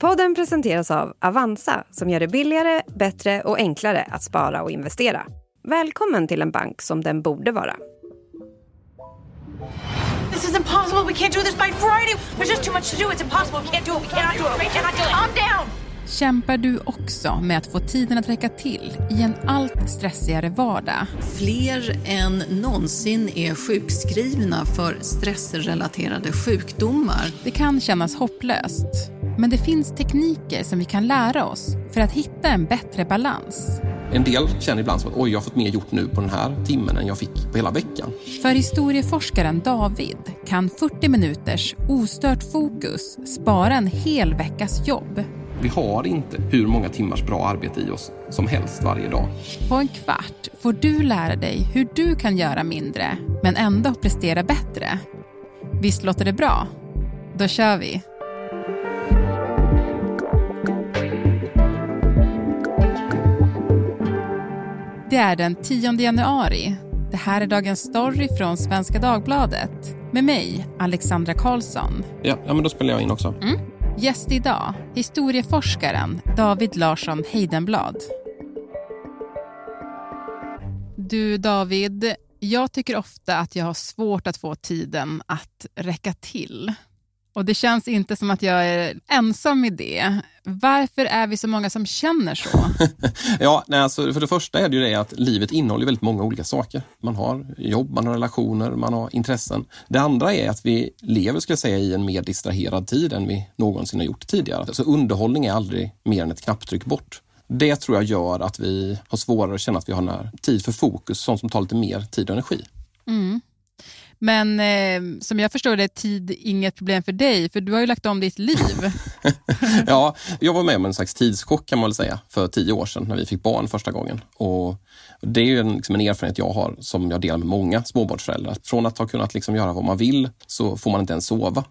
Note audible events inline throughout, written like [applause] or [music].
Podden presenteras av Avanza som gör det billigare, bättre och enklare att spara och investera. Välkommen till en bank som den borde vara. This is impossible. We can't do this by Friday. There's just too much to do. It's impossible. We can't do it. We cannot do it. We cannot do it. Calm down. Kämpar du också med att få tiden att räcka till i en allt stressigare vardag? Fler än någonsin är sjukskrivna för stressrelaterade sjukdomar. Det kan kännas hopplöst, men det finns tekniker som vi kan lära oss för att hitta en bättre balans. En del känner ibland som att oj, jag har fått mer gjort nu på den här timmen än jag fick på hela veckan. För historieforskaren David kan 40 minuters ostört fokus spara en hel veckas jobb. Vi har inte hur många timmars bra arbete i oss som helst varje dag. På en kvart får du lära dig hur du kan göra mindre, men ändå prestera bättre. Visst låter det bra? Då kör vi! Det är den 10 januari. Det här är dagens story från Svenska Dagbladet med mig, Alexandra Karlsson. Ja, ja men då spelar jag in också. Gäst idag, historieforskaren David Larsson Heidenblad. Du David, jag tycker ofta att jag har svårt att få tiden att räcka till. Och det känns inte som att jag är ensam i det. Varför är vi så många som känner så? [laughs] Ja, nej, alltså, för det första är det ju det att livet innehåller väldigt många olika saker. Man har jobb, man har relationer, man har intressen. Det andra är att vi lever, ska jag säga, i en mer distraherad tid än vi någonsin har gjort tidigare. Så underhållning är aldrig mer än ett knapptryck bort. Det tror jag gör att vi har svårare att känna att vi har tid för fokus, sånt som tar lite mer tid och energi. Men eh, som jag förstår det är tid inget problem för dig, för du har ju lagt om ditt liv. [laughs] Ja, jag var med om en slags tidschock kan man väl säga för tio år sedan när vi fick barn första gången. Och det är ju en, liksom en erfarenhet jag har som jag delar med många småbarnsföräldrar. Från att ha kunnat liksom göra vad man vill så får man inte ens sova.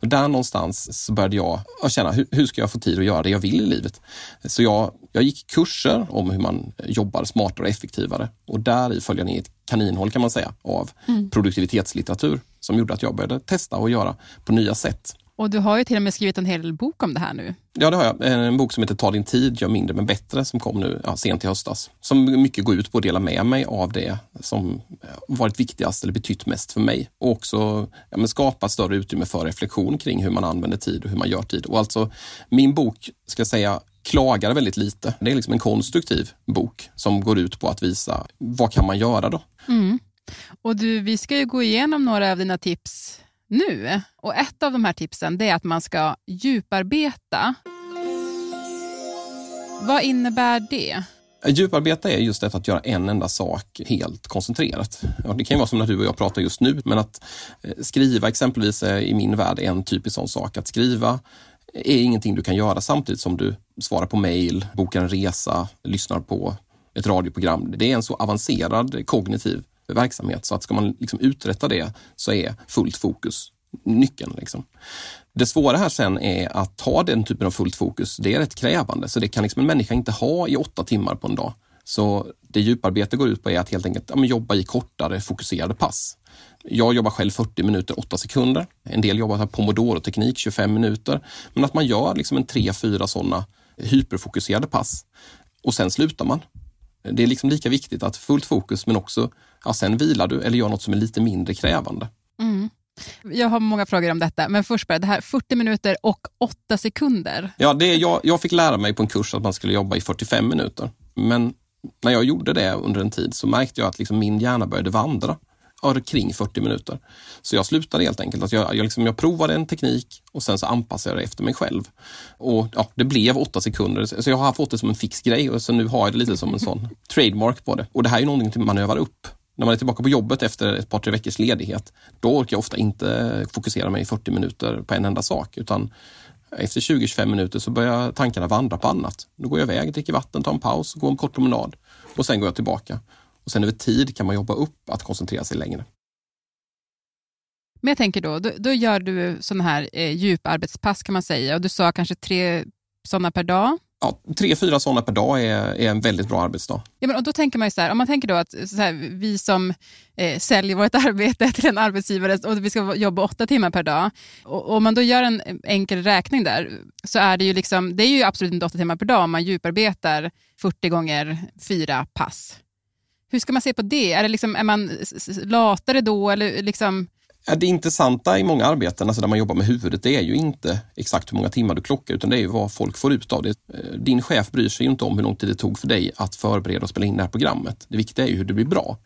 Och där någonstans så började jag känna hur, hur ska jag få tid att göra det jag vill i livet? Så jag, jag gick kurser om hur man jobbar smartare och effektivare och där i följde jag ett kaninhål kan man säga av produktivitetslitteratur som gjorde att jag började testa och göra på nya sätt. Och du har ju till och med skrivit en hel bok om det här nu. Ja, det har jag. En bok som heter Ta din tid, gör mindre men bättre som kom nu ja, sent i höstas. Som mycket går ut på att dela med mig av det som varit viktigast eller betytt mest för mig. Och också ja, skapa större utrymme för reflektion kring hur man använder tid och hur man gör tid. Och alltså, min bok, ska jag säga, klagar väldigt lite. Det är liksom en konstruktiv bok som går ut på att visa vad kan man göra då? Och du, vi ska ju gå igenom några av dina tips nu. Och ett av de här tipsen det är att man ska djuparbeta. Vad innebär det? Djuparbete är just detta att göra en enda sak helt koncentrerat. Ja, det kan ju vara som när du och jag pratar just nu, men att eh, skriva exempelvis är i min värld en typisk sån sak. Att skriva är ingenting du kan göra samtidigt som du svarar på mejl, bokar en resa, lyssnar på ett radioprogram. Det är en så avancerad kognitiv verksamhet så att ska man liksom uträtta det så är fullt fokus nyckeln. Liksom. Det svåra här sen är att ha den typen av fullt fokus. Det är rätt krävande, så det kan liksom en människa inte ha i åtta timmar på en dag. Så det djuparbete går ut på är att helt enkelt ja, men jobba i kortare fokuserade pass. Jag jobbar själv 40 minuter, 8 sekunder. En del jobbar med pomodoro-teknik, 25 minuter. Men att man gör liksom en tre, fyra sådana hyperfokuserade pass och sen slutar man. Det är liksom lika viktigt att fullt fokus men också, ja, sen vilar du eller gör något som är lite mindre krävande. Jag har många frågor om detta, men först bara det här 40 minuter och 8 sekunder. Ja, det är, jag, jag fick lära mig på en kurs att man skulle jobba i 45 minuter. Men när jag gjorde det under en tid så märkte jag att liksom min hjärna började vandra kring 40 minuter. Så jag slutade helt enkelt. Att jag, jag, liksom, jag provade en teknik och sen så anpassade jag det efter mig själv. Och ja, Det blev åtta sekunder, så jag har fått det som en fix grej och så nu har jag det lite som en sån [laughs] trademark på det. Och det här är någonting man övar upp. När man är tillbaka på jobbet efter ett par, tre veckors ledighet, då orkar jag ofta inte fokusera mig i 40 minuter på en enda sak, utan efter 20-25 minuter så börjar tankarna vandra på annat. Då går jag iväg, dricker vatten, tar en paus, går en kort promenad och sen går jag tillbaka. Och sen över tid kan man jobba upp att koncentrera sig längre. Men jag tänker då, då, då gör du sådana här eh, djuparbetspass kan man säga och du sa kanske tre sådana per dag. Ja, tre, fyra sådana per dag är, är en väldigt bra arbetsdag. Ja, men, och då tänker man ju så här, om man tänker då att här, vi som eh, säljer vårt [laughs] arbete till en arbetsgivare och vi ska jobba åtta timmar per dag. Och, om man då gör en enkel räkning där så är det ju liksom, det är ju absolut inte åtta timmar per dag om man djuparbetar 40 gånger fyra pass. Hur ska man se på det? Är, det liksom, är man latare då? Eller liksom, det intressanta i många arbeten, alltså där man jobbar med huvudet, det är ju inte exakt hur många timmar du klockar utan det är ju vad folk får ut av det. Eh, din chef bryr sig ju inte om hur lång tid det tog för dig att förbereda och spela in det här programmet. Det viktiga är ju hur det blir bra.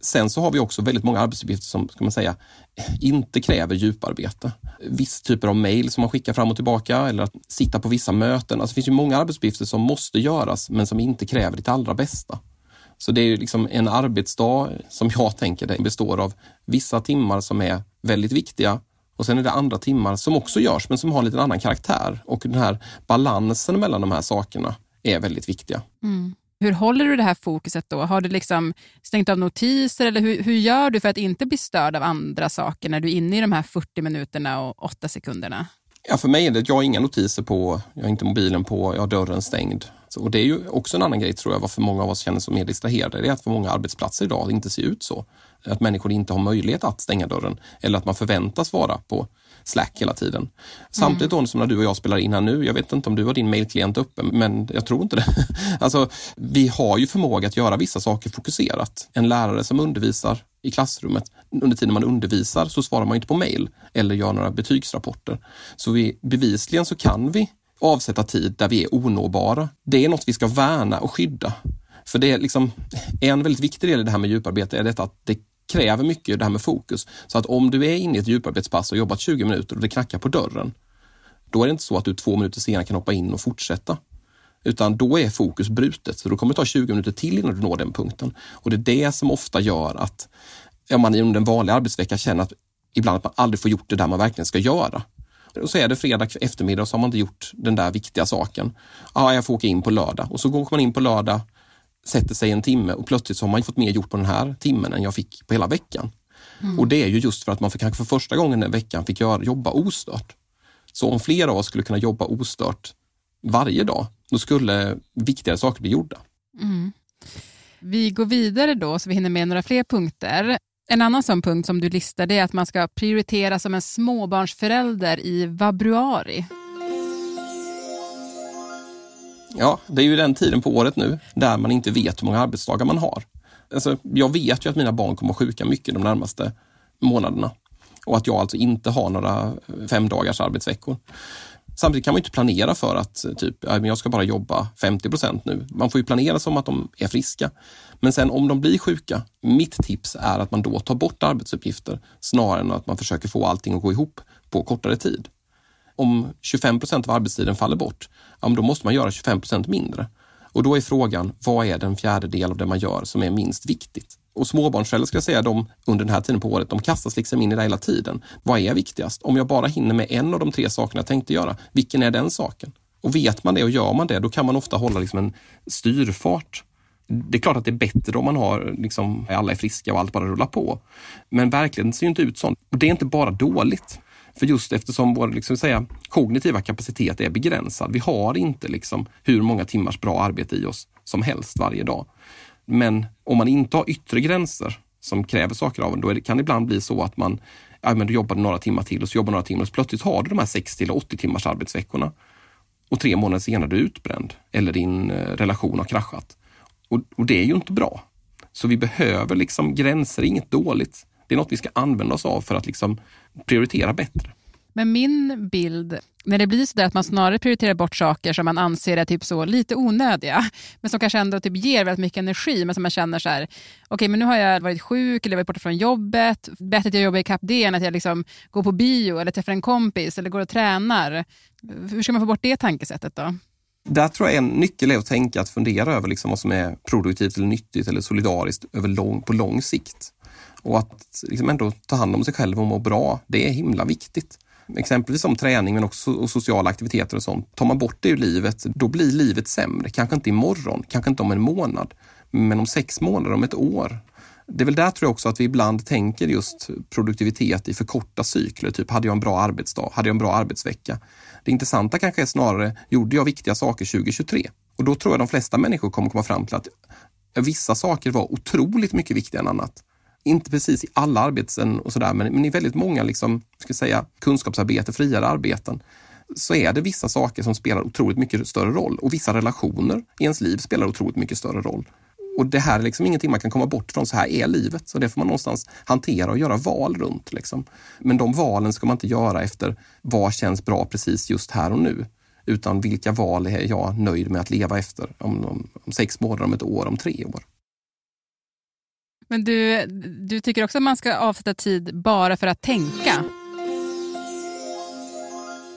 Sen så har vi också väldigt många arbetsuppgifter som, ska man säga, inte kräver djuparbete. Vissa typer av mejl som man skickar fram och tillbaka eller att sitta på vissa möten. Alltså det finns ju många arbetsuppgifter som måste göras men som inte kräver ditt allra bästa. Så det är liksom en arbetsdag som jag tänker det består av vissa timmar som är väldigt viktiga och sen är det andra timmar som också görs men som har en lite annan karaktär och den här balansen mellan de här sakerna är väldigt viktiga. Mm. Hur håller du det här fokuset då? Har du liksom stängt av notiser eller hur, hur gör du för att inte bli störd av andra saker när du är inne i de här 40 minuterna och 8 sekunderna? Ja, för mig är det, jag har inga notiser på, jag har inte mobilen på, jag har dörren stängd. Så, och det är ju också en annan grej tror jag varför många av oss känner sig mer distraherade. Det är att för många arbetsplatser idag inte ser ut så. Att människor inte har möjlighet att stänga dörren eller att man förväntas vara på Slack hela tiden. Samtidigt då som när du och jag spelar in här nu, jag vet inte om du har din mailklient uppe, men jag tror inte det. [laughs] alltså, vi har ju förmåga att göra vissa saker fokuserat. En lärare som undervisar i klassrummet, under tiden man undervisar så svarar man inte på mail eller gör några betygsrapporter. Så vi, bevisligen så kan vi avsätta tid där vi är onåbara. Det är något vi ska värna och skydda. För det är liksom, en väldigt viktig del i det här med djuparbete är detta att det kräver mycket det här med fokus. Så att om du är inne i ett djuparbetspass och jobbat 20 minuter och det knackar på dörren, då är det inte så att du två minuter senare kan hoppa in och fortsätta. Utan då är fokus brutet, så då kommer det ta 20 minuter till innan du når den punkten. Och det är det som ofta gör att om man under en vanlig arbetsvecka känner att ibland att man aldrig får gjort det där man verkligen ska göra. Och så är det fredag eftermiddag och så har man inte gjort den där viktiga saken. Ja, jag får åka in på lördag och så går man in på lördag, sätter sig en timme och plötsligt så har man fått mer gjort på den här timmen än jag fick på hela veckan. Mm. Och det är ju just för att man för, kanske för första gången den veckan fick göra, jobba ostört. Så om fler av oss skulle kunna jobba ostört varje dag, då skulle viktigare saker bli gjorda. Mm. Vi går vidare då så vi hinner med några fler punkter. En annan sån punkt som du listar är att man ska prioritera som en småbarnsförälder i vabruari. Ja, det är ju den tiden på året nu där man inte vet hur många arbetsdagar man har. Alltså, jag vet ju att mina barn kommer att sjuka mycket de närmaste månaderna och att jag alltså inte har några fem dagars arbetsveckor. Samtidigt kan man inte planera för att eh, typ, jag ska bara jobba 50 procent nu. Man får ju planera som att de är friska. Men sen om de blir sjuka, mitt tips är att man då tar bort arbetsuppgifter snarare än att man försöker få allting att gå ihop på kortare tid. Om 25 procent av arbetstiden faller bort, ja, då måste man göra 25 procent mindre. Och då är frågan, vad är den fjärdedel av det man gör som är minst viktigt? Och småbarnsföräldrar ska jag säga, de, under den här tiden på året, de kastas liksom in i det hela tiden. Vad är viktigast? Om jag bara hinner med en av de tre sakerna jag tänkte göra, vilken är den saken? Och vet man det och gör man det, då kan man ofta hålla liksom en styrfart. Det är klart att det är bättre om man har, liksom, alla är friska och allt bara rullar på. Men verkligheten ser ju inte ut så. Och det är inte bara dåligt. För just eftersom vår liksom säga, kognitiva kapacitet är begränsad. Vi har inte liksom hur många timmars bra arbete i oss som helst varje dag. Men om man inte har yttre gränser som kräver saker av en, då det, kan det ibland bli så att man ja, men du jobbar några timmar till och så jobbar några timmar och så plötsligt har du de här 60 eller 80 timmars arbetsveckorna. Och tre månader senare är du utbränd eller din eh, relation har kraschat. Och, och, det är ju inte bra. Så vi behöver liksom gränser, inget dåligt. Det är något vi ska använda oss av för att liksom prioritera bättre. Men min bild, när det blir så där att man snarare prioriterar bort saker som man anser är typ så lite onödiga, men som kanske ändå typ ger väldigt mycket energi, men som man känner så här, okej okay, men nu har jag varit sjuk eller varit borta från jobbet, bättre att jag jobbar i kapp det än att jag liksom går på bio eller träffar en kompis eller går och tränar. Hur ska man få bort det tankesättet då? Där tror jag en nyckel är att tänka, att fundera över liksom vad som är produktivt eller nyttigt eller solidariskt över lång, på lång sikt. Och att liksom ändå ta hand om sig själv och må bra, det är himla viktigt exempelvis om träning men också sociala aktiviteter och sånt. Tar man bort det ur livet, då blir livet sämre. Kanske inte imorgon, kanske inte om en månad, men om sex månader, om ett år. Det är väl där tror jag också att vi ibland tänker just produktivitet i för korta cykler. Typ, hade jag en bra arbetsdag? Hade jag en bra arbetsvecka? Det intressanta kanske är snarare, gjorde jag viktiga saker 2023? Och då tror jag de flesta människor kommer komma fram till att vissa saker var otroligt mycket viktigare än annat. Inte precis i alla arbeten och sådär, men, men i väldigt många liksom, ska säga, kunskapsarbete, friare arbeten, så är det vissa saker som spelar otroligt mycket större roll och vissa relationer i ens liv spelar otroligt mycket större roll. Och det här är liksom ingenting man kan komma bort från. Så här är livet. Så det får man någonstans hantera och göra val runt. Liksom. Men de valen ska man inte göra efter vad känns bra precis just här och nu. Utan vilka val är jag nöjd med att leva efter om, om, om sex månader, om ett år, om tre år. Men du, du tycker också att man ska avsätta tid bara för att tänka?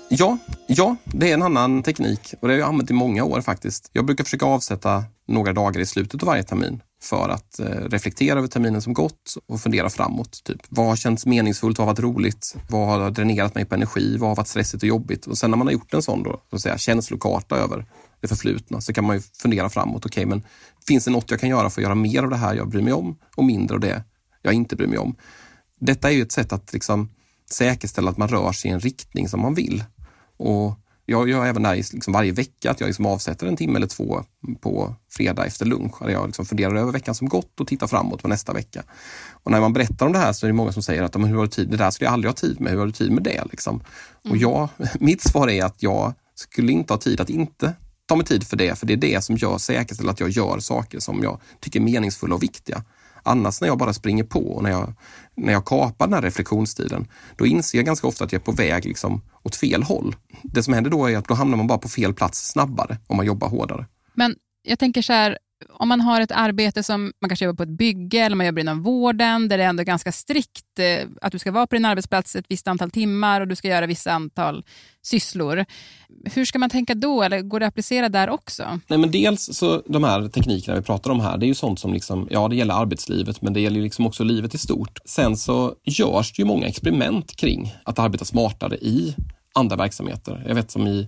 Ja, ja, det är en annan teknik och det har jag använt i många år faktiskt. Jag brukar försöka avsätta några dagar i slutet av varje termin för att eh, reflektera över terminen som gått och fundera framåt. Typ, vad har känts meningsfullt? Vad har varit roligt? Vad har dränerat mig på energi? Vad har varit stressigt och jobbigt? Och sen när man har gjort en sån då, så att säga, känslokarta över det förflutna så kan man ju fundera framåt. Okej, okay, men finns det något jag kan göra för att göra mer av det här jag bryr mig om och mindre av det jag inte bryr mig om? Detta är ju ett sätt att liksom säkerställa att man rör sig i en riktning som man vill. Och jag gör även det här liksom varje vecka, att jag liksom avsätter en timme eller två på fredag efter lunch. Där jag liksom funderar över veckan som gått och tittar framåt på nästa vecka. Och när man berättar om det här så är det många som säger att hur har du tid? det där skulle jag aldrig ha tid med. Hur har du tid med det? Liksom. Mm. Och jag, [laughs] mitt svar är att jag skulle inte ha tid att inte ta mig tid för det, för det är det som gör säkerställer att jag gör saker som jag tycker är meningsfulla och viktiga. Annars när jag bara springer på och när jag, när jag kapar den här reflektionstiden, då inser jag ganska ofta att jag är på väg liksom åt fel håll. Det som händer då är att då hamnar man bara på fel plats snabbare om man jobbar hårdare. Men jag tänker så här, om man har ett arbete som man kanske jobbar på ett bygge eller man jobbar inom vården där det är ändå ganska strikt eh, att du ska vara på din arbetsplats ett visst antal timmar och du ska göra vissa antal sysslor. Hur ska man tänka då eller går det att applicera där också? Nej, men dels så de här teknikerna vi pratar om här, det är ju sånt som liksom, ja det gäller arbetslivet men det gäller liksom också livet i stort. Sen så görs det ju många experiment kring att arbeta smartare i andra verksamheter. Jag vet som i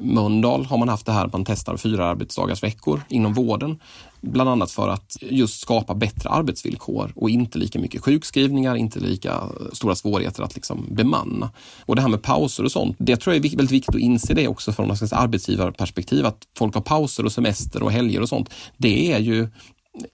Mölndal har man haft det här att man testar fyra arbetsdagars veckor inom vården. Bland annat för att just skapa bättre arbetsvillkor och inte lika mycket sjukskrivningar, inte lika stora svårigheter att liksom bemanna. Och det här med pauser och sånt, det tror jag är väldigt viktigt att inse det också från ett arbetsgivarperspektiv, att folk har pauser och semester och helger och sånt. Det är ju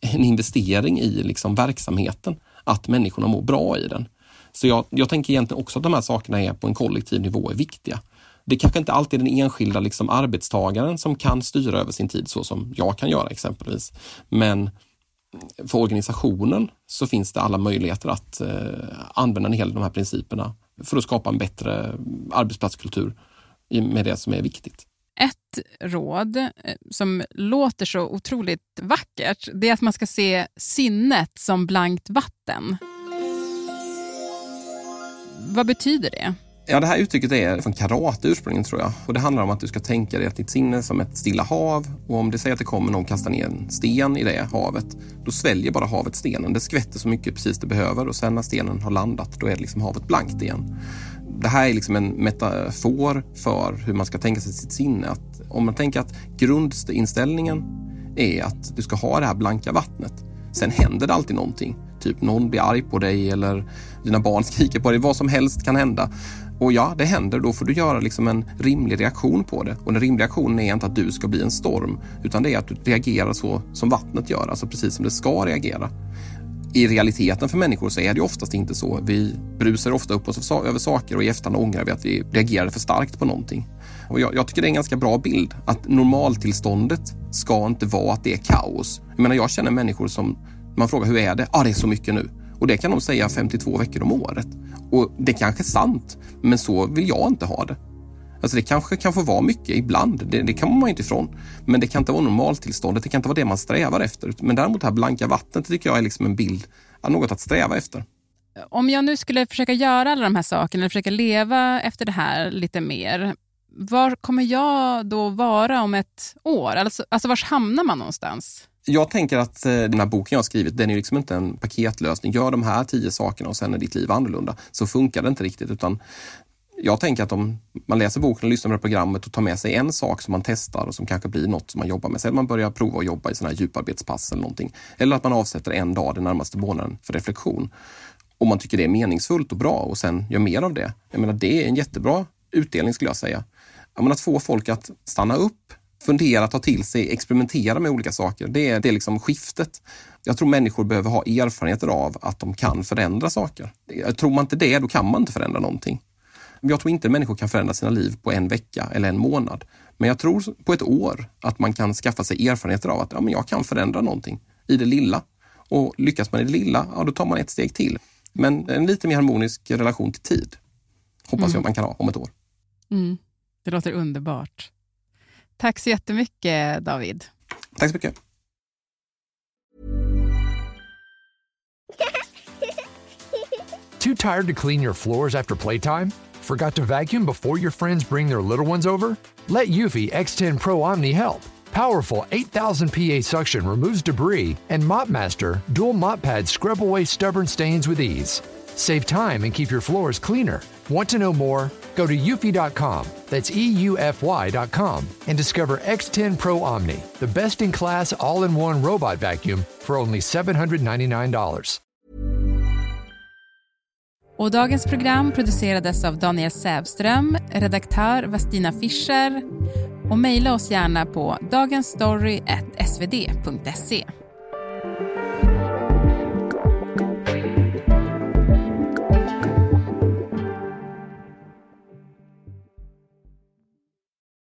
en investering i liksom verksamheten, att människorna mår bra i den. Så jag, jag tänker egentligen också att de här sakerna är på en kollektiv nivå är viktiga. Det kanske inte alltid är den enskilda liksom arbetstagaren som kan styra över sin tid så som jag kan göra exempelvis. Men för organisationen så finns det alla möjligheter att eh, använda en hel del av de här principerna för att skapa en bättre arbetsplatskultur med det som är viktigt. Ett råd eh, som låter så otroligt vackert, det är att man ska se sinnet som blankt vatten. Vad betyder det? Ja, det här uttrycket är från karate ursprungligen tror jag. Och det handlar om att du ska tänka dig att ditt sinne som ett stilla hav och om det säger att det kommer någon kastar ner en sten i det havet, då sväljer bara havet stenen. Det skvätter så mycket precis det behöver och sen när stenen har landat, då är det liksom havet blankt igen. Det här är liksom en metafor för hur man ska tänka sig sitt sinne. Att om man tänker att grundinställningen är att du ska ha det här blanka vattnet. Sen händer det alltid någonting. Typ någon blir arg på dig eller dina barn [laughs] skriker på dig. Vad som helst kan hända. Och ja, det händer. Då får du göra liksom en rimlig reaktion på det. Och den rimliga reaktionen är inte att du ska bli en storm, utan det är att du reagerar så som vattnet gör, alltså precis som det ska reagera. I realiteten för människor så är det oftast inte så. Vi brusar ofta upp oss över saker och i efterhand ångrar vi att vi reagerade för starkt på någonting. Och jag, jag, tycker det är en ganska bra bild att normaltillståndet ska inte vara att det är kaos. Jag menar, jag känner människor som man frågar hur är det? Ja, ah, det är så mycket nu. Och det kan de säga 52 veckor om året. Och det kanske är sant, men så vill jag inte ha det. Alltså det kanske kan få vara mycket ibland, det, det kan man inte ifrån. Men det kan inte vara normaltillståndet, det kan inte vara det man strävar efter. Men däremot det här blanka vattnet tycker jag är liksom en bild något att sträva efter. Om jag nu skulle försöka göra alla de här sakerna, eller försöka leva efter det här lite mer, var kommer jag då vara om ett år? Alltså, alltså var hamnar man någonstans? Jag tänker att eh, den här boken jag har skrivit, den är liksom inte en paketlösning. Gör de här tio sakerna och sen är ditt liv annorlunda. Så funkar det inte riktigt utan Jag tänker att om man läser boken och lyssnar på programmet och tar med sig en sak som man testar och som kanske blir något som man jobbar med. sen man börjar prova att jobba i sådana här djuparbetspass eller någonting. Eller att man avsätter en dag den närmaste månaden för reflektion. Om man tycker det är meningsfullt och bra och sen gör mer av det. Jag menar, det är en jättebra utdelning skulle jag säga. Jag att få folk att stanna upp, fundera, ta till sig, experimentera med olika saker. Det är, det är liksom skiftet. Jag tror människor behöver ha erfarenheter av att de kan förändra saker. Tror man inte det, då kan man inte förändra någonting. Jag tror inte människor kan förändra sina liv på en vecka eller en månad. Men jag tror på ett år att man kan skaffa sig erfarenheter av att ja, men jag kan förändra någonting i det lilla. Och lyckas man i det lilla, ja, då tar man ett steg till. Men en lite mer harmonisk relation till tid hoppas mm. jag man kan ha om ett år. Mm. Det låter underbart. Tack så jättemycket David. Tack så mycket. Too tired to clean your floors after playtime? Forgot to vacuum before your friends bring their little ones over? Let Eufy X10 Pro Omni help. Powerful 8000 PA suction removes debris, and MopMaster dual mop pads scrub away stubborn stains with ease. Save time and keep your floors cleaner. Want to know more? Go to eufy.com, that's EUFY.com, and discover X10 Pro Omni, the best in class all in one robot vacuum for only $799. Och dagens program producerades av Daniel Sävström, redaktör Vastina Fischer och mejla oss gärna på dagensstory.svd.se.